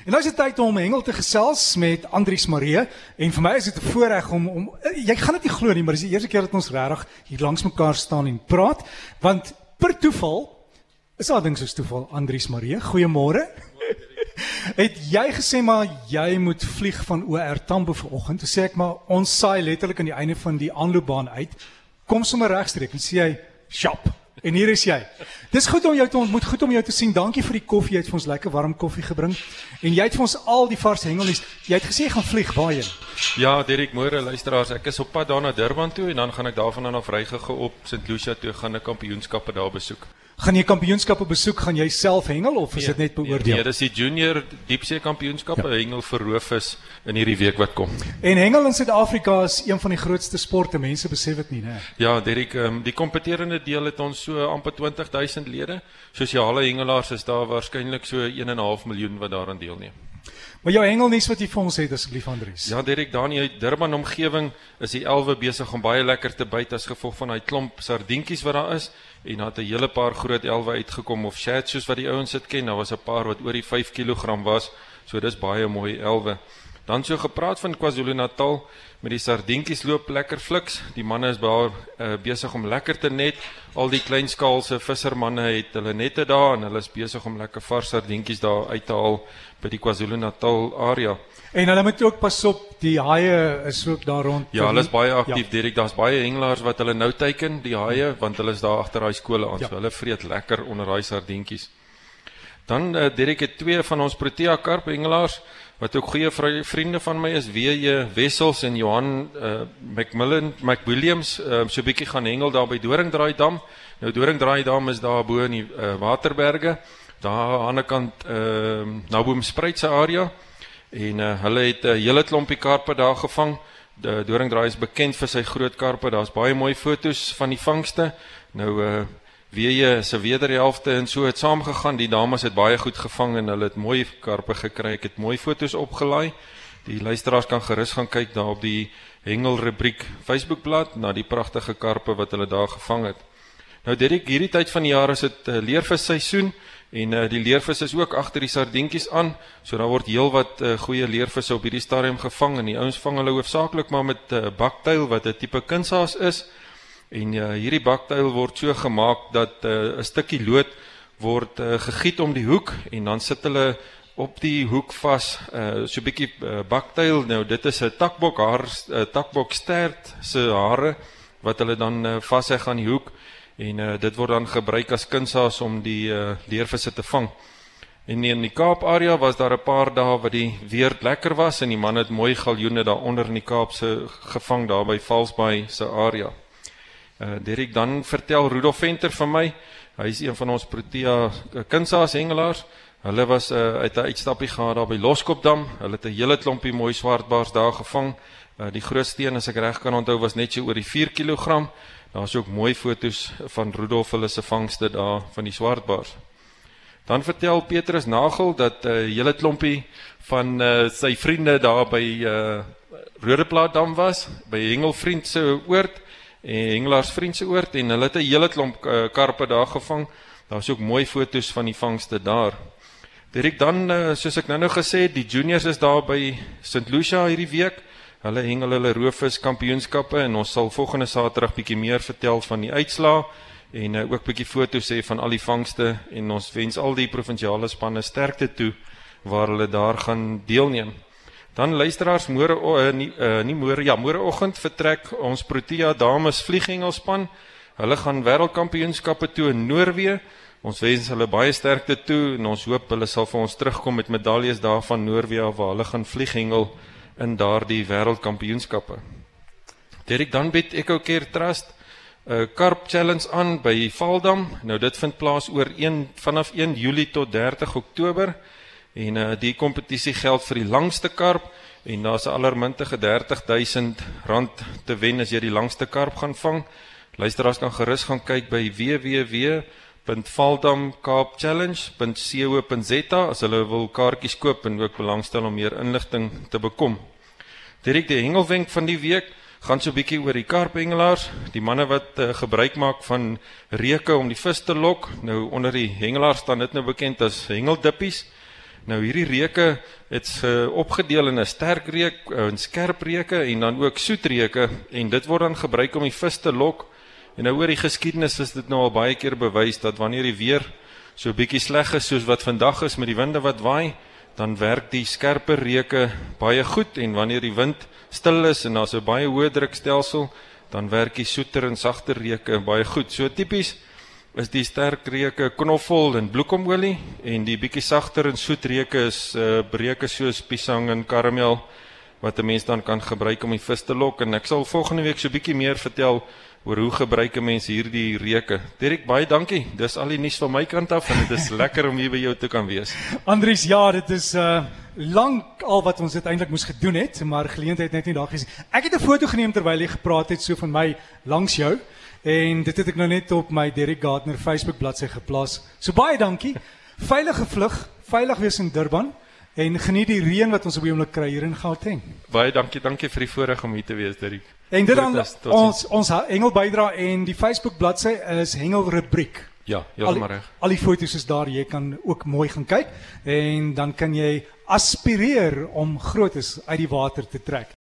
En nou is dit tyd om hengel te gesels met Andrius Marie en vir my is dit 'n voorreg om om jy gaan dit nie glo nie, maar dis die eerste keer dat ons regtig hier langs mekaar staan en praat want per toeval is daar ding soos toeval Andrius Marie. Goeiemôre. Het jy gesê maar jy moet vlieg van OR Tambo vanoggend? Toe sê ek maar ons saai letterlik aan die einde van die aanloopbaan uit. Kom sommer regstreeks en sê hy, "Shop." En hier is jy. Dis goed om jou te ontmoet, goed om jou te sien. Dankie vir die koffie. Jy het vir ons lekker warm koffie gebring. En jy het vir ons al die vars hengelnuus. Jy het gesê jy gaan vlieg waarheen? Ja, Derek Moore, luisteraars, ek is op pad daar na Durban toe en dan gaan ek daarvan af ryge op St. Lucia toe gaan 'n kampioenskappe daar besoek. Gaan jy kampioenskappe besoek? Gaan jy self hengel of is dit net beoordeel? Nee, dis die junior diepsee kampioenskappe ja. hengel vir roofvis in hierdie week wat kom. En hengel in Suid-Afrika is een van die grootste sporte. Mense besef dit nie, né? Ja, Derek, um, die kompeterende deel het ons so amper 20000 lede. Sosiale hengelaars is daar waarskynlik so 1.5 miljoen wat daaraan deelneem. Maar jou hengelnuus wat jy vir ons het asseblief Andries. Ja, Derek, daar in die Durban omgewing is die elwe besig om baie lekker te byt as gevolg van daai klomp sardientjies wat daar is en daar het 'n hele paar groot elwe uitgekom of shad soos wat die ouens dit ken. Daar was 'n paar wat oor die 5 kg was. So dis baie mooi elwe. Dan so gepraat van KwaZulu-Natal met die sardientjies loop lekker fliks. Die manne is daar uh, besig om lekker te net. Al die kleinskaalse vissermanne het hulle nette daar en hulle is besig om lekker vars sardientjies daar uit te haal by die KwaZulu-Natal area. En hulle moet ook pas op, die haie is ook daar rond. Ja, hulle is baie aktief, ja. Dirk. Daar's baie hengelaars wat hulle nou teiken, die haie, want hulle is daar agter daai skole aan. Ja. So hulle vreet lekker onder daai sardientjies. Dan uh, Dirk het twee van ons Protea karp hengelaars wat ook goeie vriende van my is, WJ Wessels en Johan uh, McMillan, McWilliams, uh, so 'n bietjie gaan hengel daar by Doringdraai dam. Nou Doringdraai dam is daar bo in die uh, Waterberge, daar aan die kant ehm uh, Naboom Spruit se area. En uh, hulle het 'n uh, hele klompie karpe daar gevang. Die Doringdraai is bekend vir sy groot karpe. Daar's baie mooi fotos van die vangste. Nou uh jy se wederhelfte en so het saamgegaan. Die dames het baie goed gevang en hulle het mooi karpe gekry. Ek het mooi fotos opgelaai. Die luisteraars kan gerus gaan kyk daar op die Hengel rubriek Facebookblad na die pragtige karpe wat hulle daar gevang het. Nou Derek, hierdie tyd van die jaar is dit uh, leervis seisoen. En uh, die leervis is ook agter die sardientjies aan. So daar word heelwat uh, goeie leervisse op hierdie stadium gevang en die ouens vang hulle hoofsaaklik maar met 'n uh, baktuil wat 'n tipe kunshaas is. En uh, hierdie baktuil word so gemaak dat 'n uh, stukkie lood word uh, gegiet om die hoek en dan sit hulle op die hoek vas uh, so 'n bietjie uh, baktuil. Nou dit is 'n takbok haar uh, takbok stert se hare wat hulle dan uh, vasheg aan die hoek en uh, dit word dan gebruik as kunshaas om die uh, leervisse te vang. En in die Kaap area was daar 'n paar dae wat die weer lekker was en die man het mooi galjoene daaronder in die Kaap se gevang daar by Valsbaai se area. Uh Derek dan vertel Rudolf Venter van my. Hy is een van ons Protea kunshaas hengelaars. Hulle was uh, uit 'n uitstappie gehad daar by Loskopdam. Hulle het 'n hele klompie mooi swartbaars daar gevang. Uh, die grootste een as ek reg kan onthou was net so oor die 4 kg. Daar's ook mooi foto's van Rudolf hulle se vangste daar van die swartbaars. Dan vertel Petrus Nagel dat 'n uh, hele klompie van uh, sy vriende daar by uh, Rodeplaatdam was, by Hengelvriend se oord en Hengelaars vriend se oord en hulle het 'n hele klomp uh, karpe daar gevang. Daar's ook mooi foto's van die vangste daar. Direk dan uh, soos ek nou-nou gesê het, die juniors is daar by St Lucia hierdie week. Hulle hengel hulle roofvis kampioenskappe en ons sal volgende Saterdag bietjie meer vertel van die uitslae en uh, ook bietjie foto's hê van al die vangste en ons wens al die provinsiale spanne sterkte toe waar hulle daar gaan deelneem. Dan luisteraars môre uh, nie uh, nie môre ja môreoggend vertrek ons Protea dames vlieghengelspan. Hulle gaan wêreldkampioenskappe toe in Noorwe. Ons wens hulle baie sterkte toe en ons hoop hulle sal vir ons terugkom met medaljes daar van Noorwe waar hulle gaan vlieghengel in daardie wêreldkampioenskappe. Derek dan bied ook keer trust 'n uh, karp challenge aan by Valdam. Nou dit vind plaas oor 1 vanaf 1 Julie tot 30 Oktober en uh, die kompetisie geld vir die langste karp en daar's 'n allermintige 30000 rand te wen as jy die langste karp gaan vang. Luisteraars kan gerus gaan kyk by www www.valdamkaapchallenge.co.za as hulle wil kaartjies koop en ook belangstel om meer inligting te bekom. Direk die hengelwenk van die week gaan so 'n bietjie oor die karphengelaars, die manne wat uh, gebruik maak van reuke om die vis te lok. Nou onder die hengelaars staan dit nou bekend as hengeldippies. Nou hierdie reuke it's uh, opgedeel in 'n sterk reuk, 'n skerp reuke en dan ook soet reuke en dit word dan gebruik om die vis te lok. En nou oor die geskiedenis is dit nou al baie keer bewys dat wanneer die weer so bietjie sleg is soos wat vandag is met die winde wat waai, dan werk die skerper reuke baie goed en wanneer die wind stil is en daar's 'n baie hoë drukstelsel, dan werk die soeter en sagter reuke baie goed. So tipies is die sterk reuke knoffel en bloekomolie en die bietjie sagter en soet reuke is uh reuke soos piesang en karamel wat 'n mens dan kan gebruik om die vis te lok en ek sal volgende week so bietjie meer vertel oor hoe gebruik mense hierdie reuke. Dirk baie dankie. Dis al die nuus van my kant af en dit is lekker om hier by jou te kan wees. Andries, ja, dit is uh lank al wat ons dit eintlik moes gedoen het, maar geleentheid net nie daar gesien. Ek het 'n foto geneem terwyl jy gepraat het so van my langs jou. En dit het ek nou net op my Derek Gardner Facebook bladsy geplaas. So baie dankie. Veilige vlug, veilig wees in Durban en geniet die reën wat ons op die oomblik kry hier in Gauteng. Baie dankie, dankie vir die voorreg om hier te wees, Derek. En dit dan ons ons hengel bydra en die Facebook bladsy is hengel rubriek. Ja, heeltemal reg. Al die foto's is daar, jy kan ook mooi gaan kyk en dan kan jy aspireer om grootes uit die water te trek.